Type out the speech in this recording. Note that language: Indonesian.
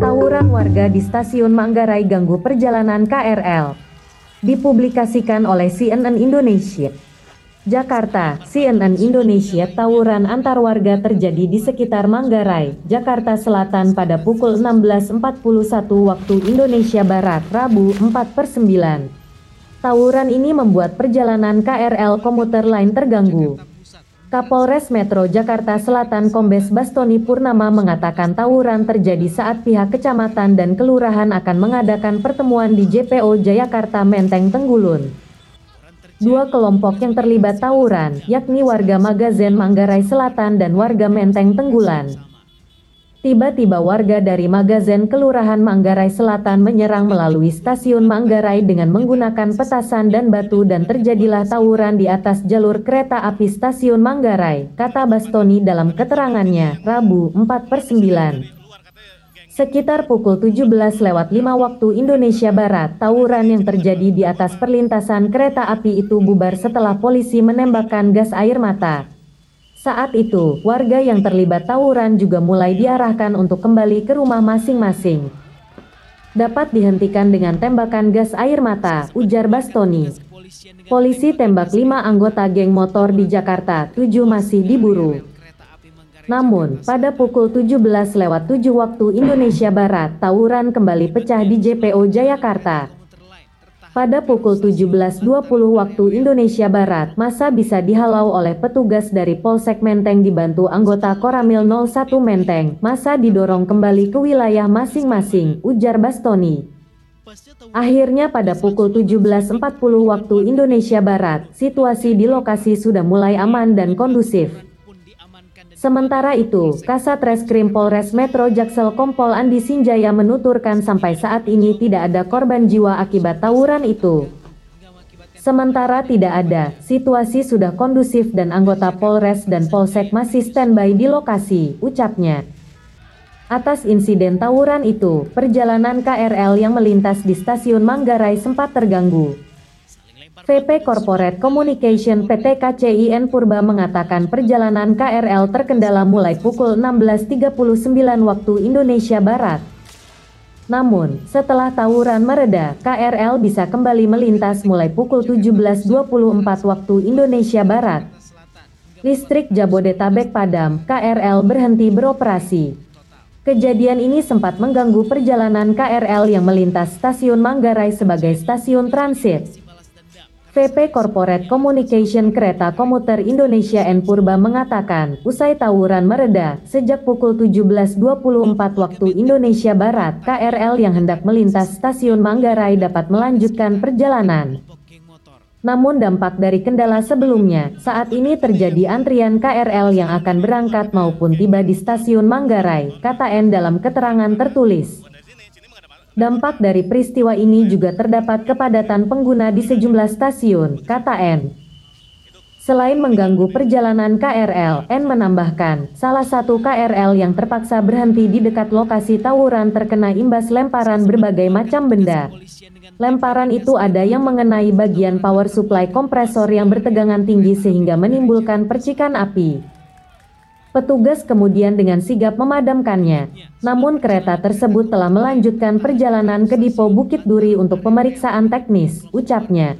Tawuran warga di stasiun Manggarai ganggu perjalanan KRL. Dipublikasikan oleh CNN Indonesia. Jakarta, CNN Indonesia tawuran antar warga terjadi di sekitar Manggarai, Jakarta Selatan pada pukul 16.41 waktu Indonesia Barat, Rabu 4 per 9. Tawuran ini membuat perjalanan KRL komuter lain terganggu. Kapolres Metro Jakarta Selatan Kombes Bastoni Purnama mengatakan tawuran terjadi saat pihak kecamatan dan kelurahan akan mengadakan pertemuan di JPO Jayakarta Menteng Tenggulun. Dua kelompok yang terlibat tawuran, yakni warga Magazen Manggarai Selatan dan warga Menteng Tenggulan. Tiba-tiba warga dari Magazen Kelurahan Manggarai Selatan menyerang melalui stasiun Manggarai dengan menggunakan petasan dan batu dan terjadilah tawuran di atas jalur kereta api stasiun Manggarai, kata Bastoni dalam keterangannya, Rabu 4 per 9. Sekitar pukul 17 lewat 5 waktu Indonesia Barat, tawuran yang terjadi di atas perlintasan kereta api itu bubar setelah polisi menembakkan gas air mata. Saat itu, warga yang terlibat tawuran juga mulai diarahkan untuk kembali ke rumah masing-masing. Dapat dihentikan dengan tembakan gas air mata, ujar Bastoni. Polisi tembak lima anggota geng motor di Jakarta, tujuh masih diburu. Namun, pada pukul 17 lewat 7 waktu Indonesia Barat, tawuran kembali pecah di JPO Jayakarta. Pada pukul 17.20 waktu Indonesia Barat, masa bisa dihalau oleh petugas dari Polsek Menteng dibantu anggota Koramil 01 Menteng. Masa didorong kembali ke wilayah masing-masing, ujar Bastoni. Akhirnya pada pukul 17.40 waktu Indonesia Barat, situasi di lokasi sudah mulai aman dan kondusif. Sementara itu, Kasat Reskrim Polres Metro Jaksel Kompol Andi Sinjaya menuturkan sampai saat ini tidak ada korban jiwa akibat tawuran itu. Sementara tidak ada, situasi sudah kondusif dan anggota Polres dan Polsek masih standby di lokasi, ucapnya. Atas insiden tawuran itu, perjalanan KRL yang melintas di stasiun Manggarai sempat terganggu. VP Corporate Communication PT KCIN Purba mengatakan perjalanan KRL terkendala mulai pukul 16.39 waktu Indonesia Barat. Namun, setelah tawuran mereda, KRL bisa kembali melintas mulai pukul 17.24 waktu Indonesia Barat. Listrik Jabodetabek padam, KRL berhenti beroperasi. Kejadian ini sempat mengganggu perjalanan KRL yang melintas stasiun Manggarai sebagai stasiun transit. VP Corporate Communication Kereta Komuter Indonesia N Purba mengatakan, usai tawuran mereda, sejak pukul 17.24 waktu Indonesia Barat, KRL yang hendak melintas stasiun Manggarai dapat melanjutkan perjalanan. Namun dampak dari kendala sebelumnya, saat ini terjadi antrian KRL yang akan berangkat maupun tiba di stasiun Manggarai, kata N dalam keterangan tertulis. Dampak dari peristiwa ini juga terdapat kepadatan pengguna di sejumlah stasiun, kata N. Selain mengganggu perjalanan KRL, N menambahkan, salah satu KRL yang terpaksa berhenti di dekat lokasi tawuran terkena imbas lemparan berbagai macam benda. Lemparan itu ada yang mengenai bagian power supply kompresor yang bertegangan tinggi sehingga menimbulkan percikan api. Petugas kemudian dengan sigap memadamkannya. Namun kereta tersebut telah melanjutkan perjalanan ke Dipo Bukit Duri untuk pemeriksaan teknis, ucapnya.